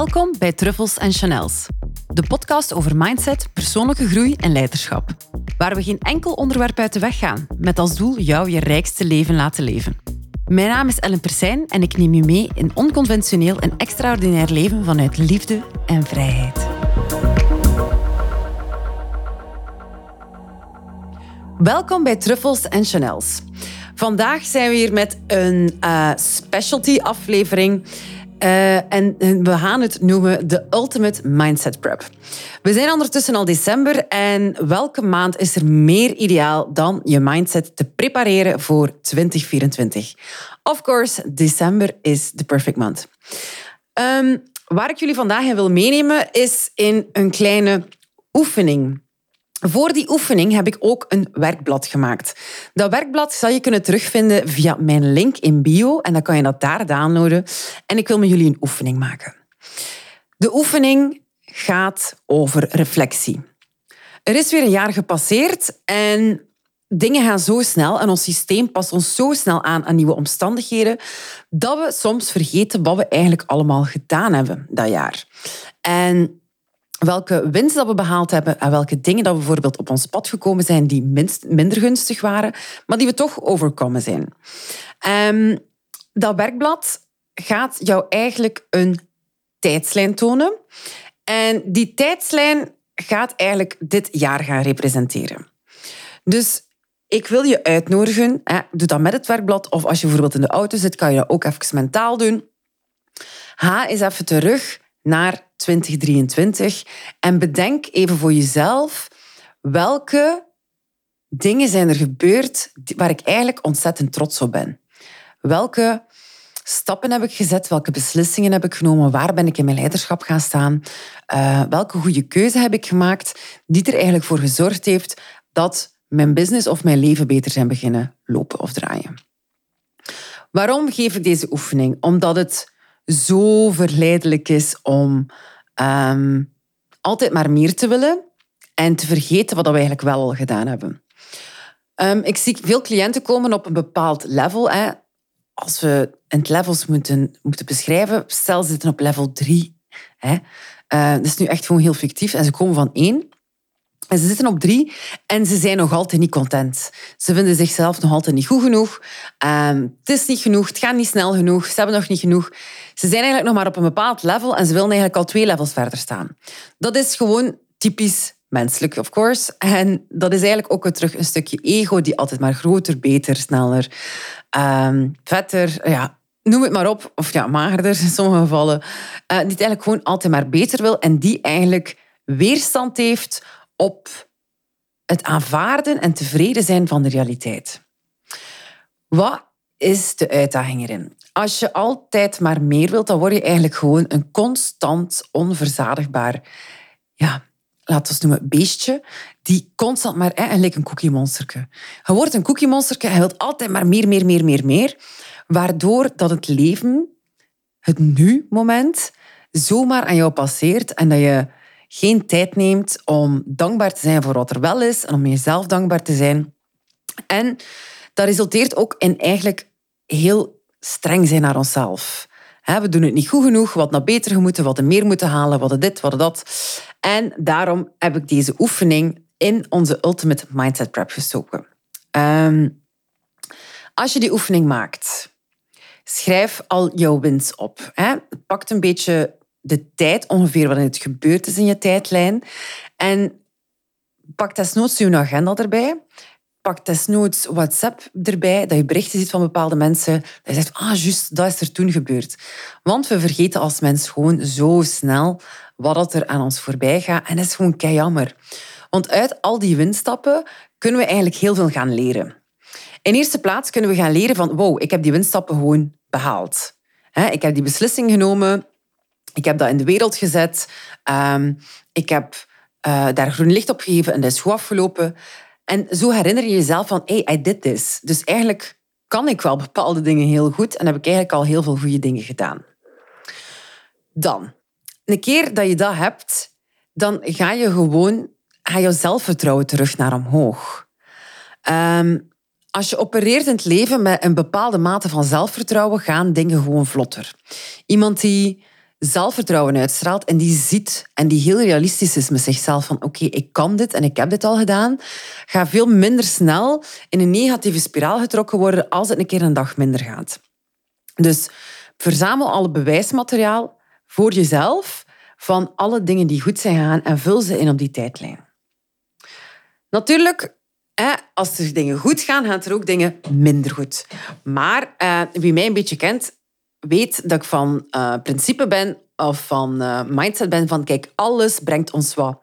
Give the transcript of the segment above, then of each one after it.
Welkom bij Truffles en Chanels, de podcast over mindset, persoonlijke groei en leiderschap. Waar we geen enkel onderwerp uit de weg gaan, met als doel jou je rijkste leven laten leven. Mijn naam is Ellen Persijn en ik neem je mee in onconventioneel en extraordinair leven vanuit liefde en vrijheid. Welkom bij Truffles en Chanels. Vandaag zijn we hier met een uh, specialty aflevering. Uh, en we gaan het noemen de Ultimate Mindset Prep. We zijn ondertussen al december en welke maand is er meer ideaal dan je mindset te prepareren voor 2024? Of course, december is the perfect month. Um, waar ik jullie vandaag in wil meenemen is in een kleine oefening. Voor die oefening heb ik ook een werkblad gemaakt. Dat werkblad zal je kunnen terugvinden via mijn link in bio en dan kan je dat daar downloaden. En ik wil met jullie een oefening maken. De oefening gaat over reflectie. Er is weer een jaar gepasseerd en dingen gaan zo snel en ons systeem past ons zo snel aan aan nieuwe omstandigheden dat we soms vergeten wat we eigenlijk allemaal gedaan hebben dat jaar. En welke winst dat we behaald hebben en welke dingen dat we bijvoorbeeld op ons pad gekomen zijn die minst, minder gunstig waren, maar die we toch overkomen zijn. Um, dat werkblad gaat jou eigenlijk een tijdslijn tonen. En die tijdslijn gaat eigenlijk dit jaar gaan representeren. Dus ik wil je uitnodigen, hè, doe dat met het werkblad, of als je bijvoorbeeld in de auto zit, kan je dat ook even mentaal doen. Ga eens even terug naar 2023 en bedenk even voor jezelf welke dingen zijn er gebeurd waar ik eigenlijk ontzettend trots op ben. Welke stappen heb ik gezet? Welke beslissingen heb ik genomen? Waar ben ik in mijn leiderschap gaan staan? Uh, welke goede keuze heb ik gemaakt die er eigenlijk voor gezorgd heeft dat mijn business of mijn leven beter zijn beginnen lopen of draaien? Waarom geef ik deze oefening? Omdat het zo verleidelijk is om um, altijd maar meer te willen en te vergeten wat we eigenlijk wel al gedaan hebben. Um, ik zie veel cliënten komen op een bepaald level. Hè. Als we het levels moeten, moeten beschrijven, stel ze zitten op level 3. Hè. Uh, dat is nu echt gewoon heel fictief. En ze komen van 1 en ze zitten op drie en ze zijn nog altijd niet content. Ze vinden zichzelf nog altijd niet goed genoeg. Um, het is niet genoeg, het gaat niet snel genoeg, ze hebben nog niet genoeg. Ze zijn eigenlijk nog maar op een bepaald level en ze willen eigenlijk al twee levels verder staan. Dat is gewoon typisch menselijk, of course. En dat is eigenlijk ook terug een stukje ego die altijd maar groter, beter, sneller, um, vetter, ja, noem het maar op. Of ja, magerder in sommige gevallen. Uh, die het eigenlijk gewoon altijd maar beter wil en die eigenlijk weerstand heeft op het aanvaarden en tevreden zijn van de realiteit. Wat is de uitdaging erin? Als je altijd maar meer wilt, dan word je eigenlijk gewoon een constant onverzadigbaar, ja, laten we noemen, beestje, die constant maar, hè, en een cookie monsterke. Je wordt een cookie monsterke, je wilt altijd maar meer, meer, meer, meer, meer, waardoor dat het leven, het nu-moment, zomaar aan jou passeert en dat je geen tijd neemt om dankbaar te zijn voor wat er wel is en om jezelf dankbaar te zijn. En dat resulteert ook in eigenlijk heel streng zijn naar onszelf. We doen het niet goed genoeg, wat nog beter moeten, wat we meer moeten halen, wat dit, wat dat. En daarom heb ik deze oefening in onze Ultimate Mindset Prep gestoken. Ehm, als je die oefening maakt, schrijf al jouw wins op. Hè. Pak een beetje de tijd ongeveer waarin het gebeurd is in je tijdlijn. En pak desnoods je agenda erbij. Pak desnoods WhatsApp erbij, dat je berichten ziet van bepaalde mensen. Dat je zegt, ah, juist, dat is er toen gebeurd. Want we vergeten als mens gewoon zo snel wat er aan ons voorbij gaat. En dat is gewoon kei. Want uit al die winstappen kunnen we eigenlijk heel veel gaan leren. In eerste plaats kunnen we gaan leren van, wow, ik heb die winstappen gewoon behaald. Ik heb die beslissing genomen, ik heb dat in de wereld gezet. Um, ik heb uh, daar groen licht op gegeven en dat is goed afgelopen. En zo herinner je jezelf van, hey, I did this. Dus eigenlijk kan ik wel bepaalde dingen heel goed en heb ik eigenlijk al heel veel goede dingen gedaan. Dan, een keer dat je dat hebt, dan ga je gewoon, ga je zelfvertrouwen terug naar omhoog. Um, als je opereert in het leven met een bepaalde mate van zelfvertrouwen, gaan dingen gewoon vlotter. Iemand die zelfvertrouwen uitstraalt en die ziet en die heel realistisch is met zichzelf van oké, ik kan dit en ik heb dit al gedaan, gaat veel minder snel in een negatieve spiraal getrokken worden als het een keer een dag minder gaat. Dus verzamel alle bewijsmateriaal voor jezelf van alle dingen die goed zijn gegaan en vul ze in op die tijdlijn. Natuurlijk, als er dingen goed gaan, gaan er ook dingen minder goed. Maar eh, wie mij een beetje kent, weet dat ik van uh, principe ben of van uh, mindset ben van kijk, alles brengt ons wat.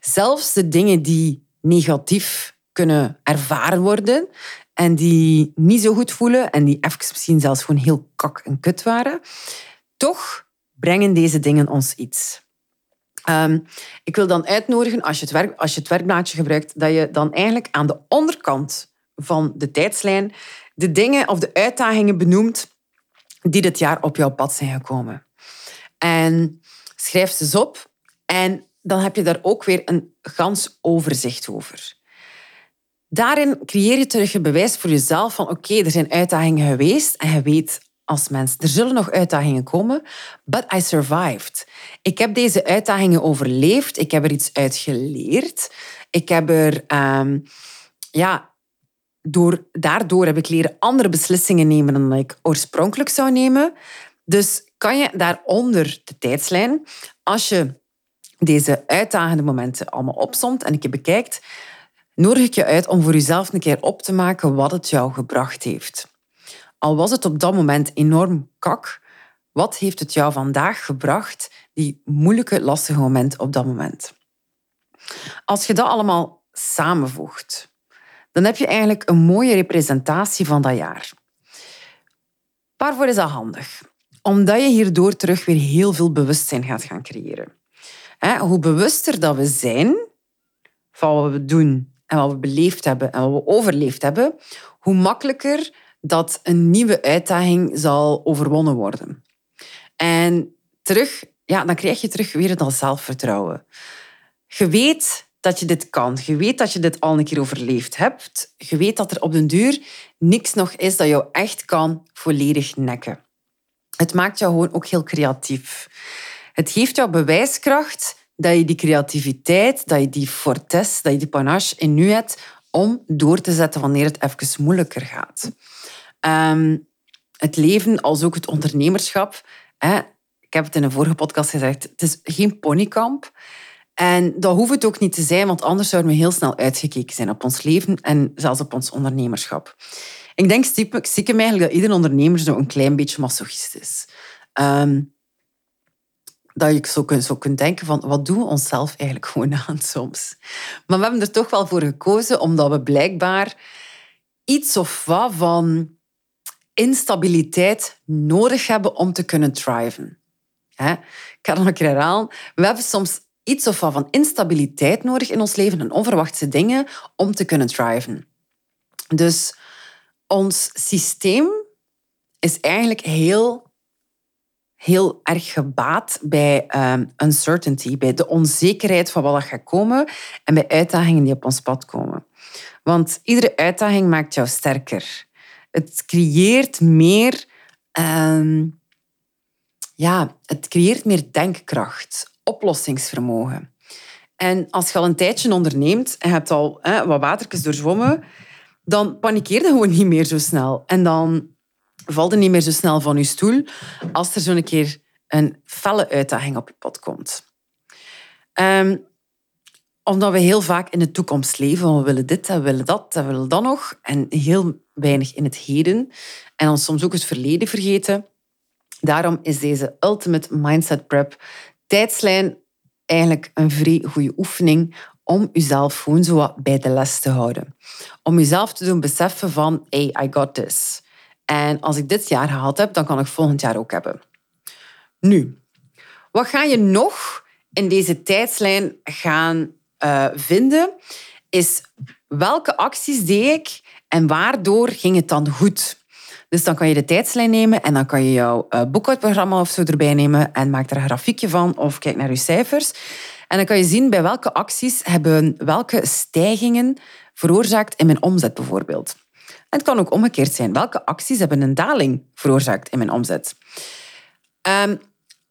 Zelfs de dingen die negatief kunnen ervaren worden en die niet zo goed voelen en die even misschien zelfs gewoon heel kak en kut waren, toch brengen deze dingen ons iets. Um, ik wil dan uitnodigen, als je, het werk, als je het werkblaadje gebruikt, dat je dan eigenlijk aan de onderkant van de tijdslijn de dingen of de uitdagingen benoemt die dit jaar op jouw pad zijn gekomen. En schrijf ze eens op en dan heb je daar ook weer een gans overzicht over. Daarin creëer je terug een bewijs voor jezelf van oké, er zijn uitdagingen geweest en je weet als mens, er zullen nog uitdagingen komen, but I survived. Ik heb deze uitdagingen overleefd, ik heb er iets uit geleerd, ik heb er, um, ja, door, daardoor heb ik leren andere beslissingen nemen dan ik oorspronkelijk zou nemen. Dus kan je daaronder de tijdslijn, als je deze uitdagende momenten allemaal opsomt en je bekijkt, nodig ik je uit om voor jezelf een keer op te maken wat het jou gebracht heeft. Al was het op dat moment enorm kak, wat heeft het jou vandaag gebracht, die moeilijke, lastige moment op dat moment? Als je dat allemaal samenvoegt, dan heb je eigenlijk een mooie representatie van dat jaar. Waarvoor is dat handig? Omdat je hierdoor terug weer heel veel bewustzijn gaat gaan creëren. Hoe bewuster dat we zijn van wat we doen en wat we beleefd hebben en wat we overleefd hebben, hoe makkelijker dat een nieuwe uitdaging zal overwonnen worden. En terug, ja, dan krijg je terug weer dat zelfvertrouwen. Je weet dat je dit kan. Je weet dat je dit al een keer overleefd hebt. Je weet dat er op den duur niks nog is dat jou echt kan volledig nekken. Het maakt jou gewoon ook heel creatief. Het geeft jou bewijskracht dat je die creativiteit, dat je die fortes, dat je die panache in nu hebt om door te zetten wanneer het even moeilijker gaat. Ehm, het leven als ook het ondernemerschap. Hè, ik heb het in een vorige podcast gezegd, het is geen ponykamp. En dat hoeft het ook niet te zijn, want anders zouden we heel snel uitgekeken zijn op ons leven en zelfs op ons ondernemerschap. Ik denk stiekem eigenlijk dat ieder ondernemer zo een klein beetje masochist is. Ehm, dat je zo kunt, denken van, wat doen we onszelf eigenlijk gewoon aan soms? Maar we hebben er toch wel voor gekozen, omdat we blijkbaar iets of wat van instabiliteit nodig hebben om te kunnen thriven. Ik ga nog een keer herhalen. We hebben soms iets of van instabiliteit nodig in ons leven en onverwachte dingen om te kunnen thriven. Dus ons systeem is eigenlijk heel, heel erg gebaat bij um, uncertainty, bij de onzekerheid van wat er gaat komen en bij uitdagingen die op ons pad komen. Want iedere uitdaging maakt jou sterker. Het creëert meer, ehm, ja, het creëert meer denkkracht, oplossingsvermogen. En als je al een tijdje onderneemt en hebt al hè, wat watertjes doorzwommen, dan panikeer je gewoon niet meer zo snel. En dan valt je niet meer zo snel van je stoel als er zo'n keer een felle uitdaging op je pad komt. Um, omdat we heel vaak in de toekomst leven. We willen dit, we willen dat, we willen dat nog. En heel weinig in het heden. En soms ook het verleden vergeten. Daarom is deze Ultimate Mindset Prep tijdslijn eigenlijk een vrij goede oefening om jezelf gewoon zo bij de les te houden. Om jezelf te doen beseffen van, hey, I got this. En als ik dit jaar gehaald heb, dan kan ik volgend jaar ook hebben. Nu, wat ga je nog in deze tijdslijn gaan uh, vinden, is welke acties deed ik en waardoor ging het dan goed? Dus dan kan je de tijdslijn nemen en dan kan je jouw uh, boekhoudprogramma of zo erbij nemen en maak er een grafiekje van of kijk naar je cijfers. En dan kan je zien bij welke acties hebben welke stijgingen veroorzaakt in mijn omzet bijvoorbeeld. En het kan ook omgekeerd zijn. Welke acties hebben een daling veroorzaakt in mijn omzet? Um,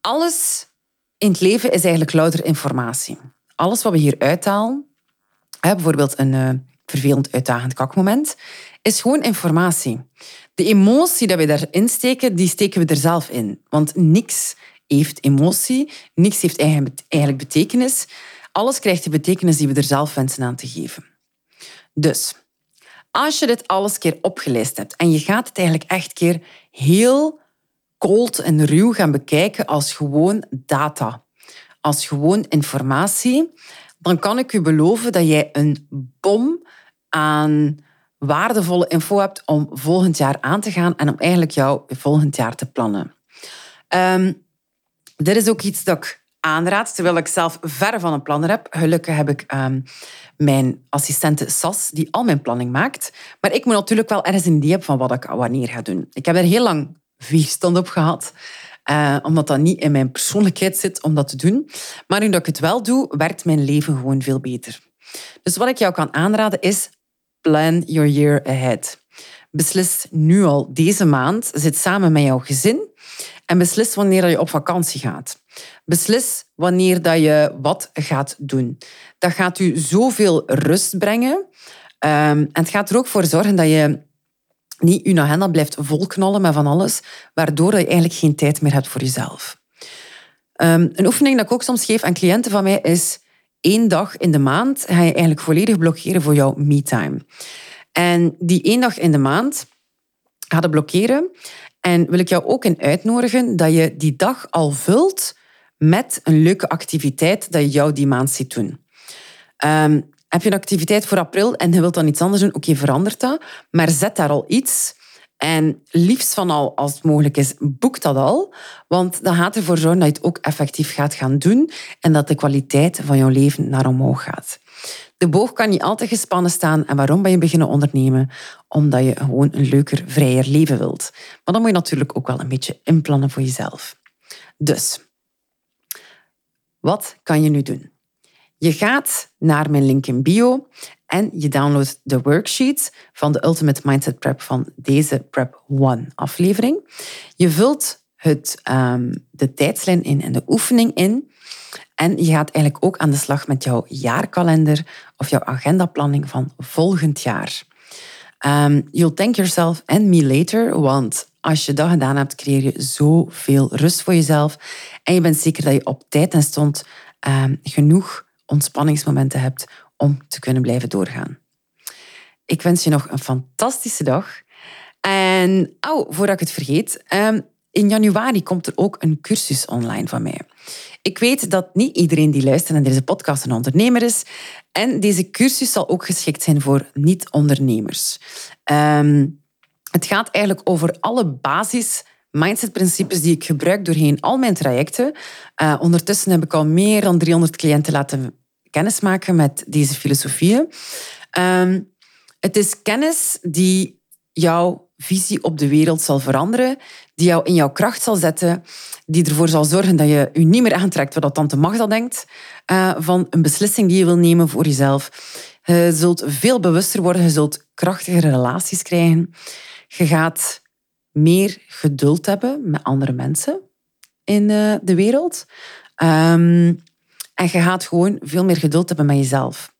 alles in het leven is eigenlijk louter informatie. Alles wat we hier uithalen, bijvoorbeeld een uh, vervelend uitdagend kakmoment, is gewoon informatie. De emotie die we daarin steken, die steken we er zelf in. Want niks heeft emotie, niks heeft eigenlijk betekenis. Alles krijgt de betekenis die we er zelf wensen aan te geven. Dus, als je dit alles keer opgeleist hebt en je gaat het eigenlijk echt keer heel cold en ruw gaan bekijken als gewoon data, als gewoon informatie, dan kan ik u beloven dat jij een bom aan waardevolle info hebt om volgend jaar aan te gaan en om eigenlijk jouw volgend jaar te plannen. Um, dit is ook iets dat ik aanraad, terwijl ik zelf ver van een planner heb. Gelukkig heb ik um, mijn assistente Sas, die al mijn planning maakt. Maar ik moet natuurlijk wel ergens een idee hebben van wat ik wanneer ga doen. Ik heb er heel lang weerstand op gehad. Uh, omdat dat niet in mijn persoonlijkheid zit om dat te doen. Maar nu dat ik het wel doe, werkt mijn leven gewoon veel beter. Dus wat ik jou kan aanraden is plan your year ahead. Beslis nu al deze maand, zit samen met jouw gezin en beslis wanneer je op vakantie gaat. Beslis wanneer dat je wat gaat doen. Dat gaat u zoveel rust brengen. Um, en het gaat er ook voor zorgen dat je niet je agenda blijft volknallen met van alles, waardoor je eigenlijk geen tijd meer hebt voor jezelf. Um, een oefening dat ik ook soms geef aan cliënten van mij is één dag in de maand ga je eigenlijk volledig blokkeren voor jouw me-time. En die één dag in de maand ga je blokkeren en wil ik jou ook in uitnodigen dat je die dag al vult met een leuke activiteit dat je jou die maand ziet doen. Um, heb je een activiteit voor april en je wilt dan iets anders doen, oké, okay, verandert dat. Maar zet daar al iets. En liefst van al, als het mogelijk is, boek dat al. Want dan gaat ervoor zorgen dat je het ook effectief gaat gaan doen en dat de kwaliteit van jouw leven naar omhoog gaat. De boog kan niet altijd gespannen staan. En waarom ben je beginnen ondernemen? Omdat je gewoon een leuker, vrijer leven wilt. Maar dan moet je natuurlijk ook wel een beetje inplannen voor jezelf. Dus, wat kan je nu doen? Je gaat naar mijn link in bio en je downloadt de worksheet van de Ultimate Mindset Prep van deze Prep One aflevering. Je vult het, um, de tijdslijn in en de oefening in. En je gaat eigenlijk ook aan de slag met jouw jaarkalender of jouw agendaplanning van volgend jaar. Um, you'll thank yourself and me later, want als je dat gedaan hebt, creëer je zoveel rust voor jezelf. En je bent zeker dat je op tijd en stond um, genoeg ontspanningsmomenten hebt om te kunnen blijven doorgaan. Ik wens je nog een fantastische dag. En oh, voordat ik het vergeet, um, in januari komt er ook een cursus online van mij. Ik weet dat niet iedereen die luistert naar deze podcast een ondernemer is. En deze cursus zal ook geschikt zijn voor niet-ondernemers. Um, het gaat eigenlijk over alle basis mindset-principes die ik gebruik doorheen al mijn trajecten. Uh, ondertussen heb ik al meer dan 300 cliënten laten kennismaken met deze filosofieën. Um, het is kennis die jouw visie op de wereld zal veranderen, die jou in jouw kracht zal zetten, die ervoor zal zorgen dat je je niet meer aantrekt wat tante Magda denkt uh, van een beslissing die je wil nemen voor jezelf. Je zult veel bewuster worden, je zult krachtigere relaties krijgen. Je gaat meer geduld hebben met andere mensen in uh, de wereld. Um, en je gaat gewoon veel meer geduld hebben met jezelf.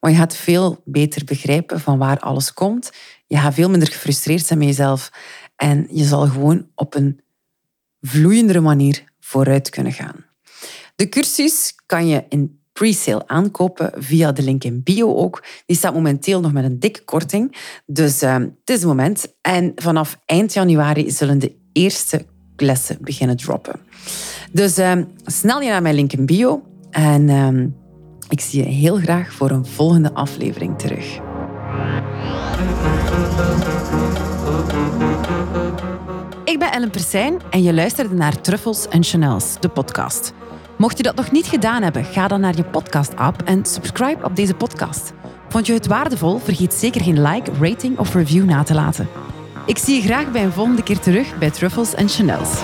Want je gaat veel beter begrijpen van waar alles komt. Je gaat veel minder gefrustreerd zijn met jezelf. En je zal gewoon op een vloeiendere manier vooruit kunnen gaan. De cursus kan je in pre-sale aankopen via de link in bio ook. Die staat momenteel nog met een dikke korting. Dus uh, het is het moment. En vanaf eind januari zullen de eerste lessen beginnen droppen. Dus uh, snel je naar mijn link in bio. En uh, ik zie je heel graag voor een volgende aflevering terug. Ik ben Ellen Persijn en je luisterde naar Truffles en Chanels, de podcast. Mocht je dat nog niet gedaan hebben, ga dan naar je podcast-app en subscribe op deze podcast. Vond je het waardevol? Vergeet zeker geen like, rating of review na te laten. Ik zie je graag bij een volgende keer terug bij Truffles en Chanels.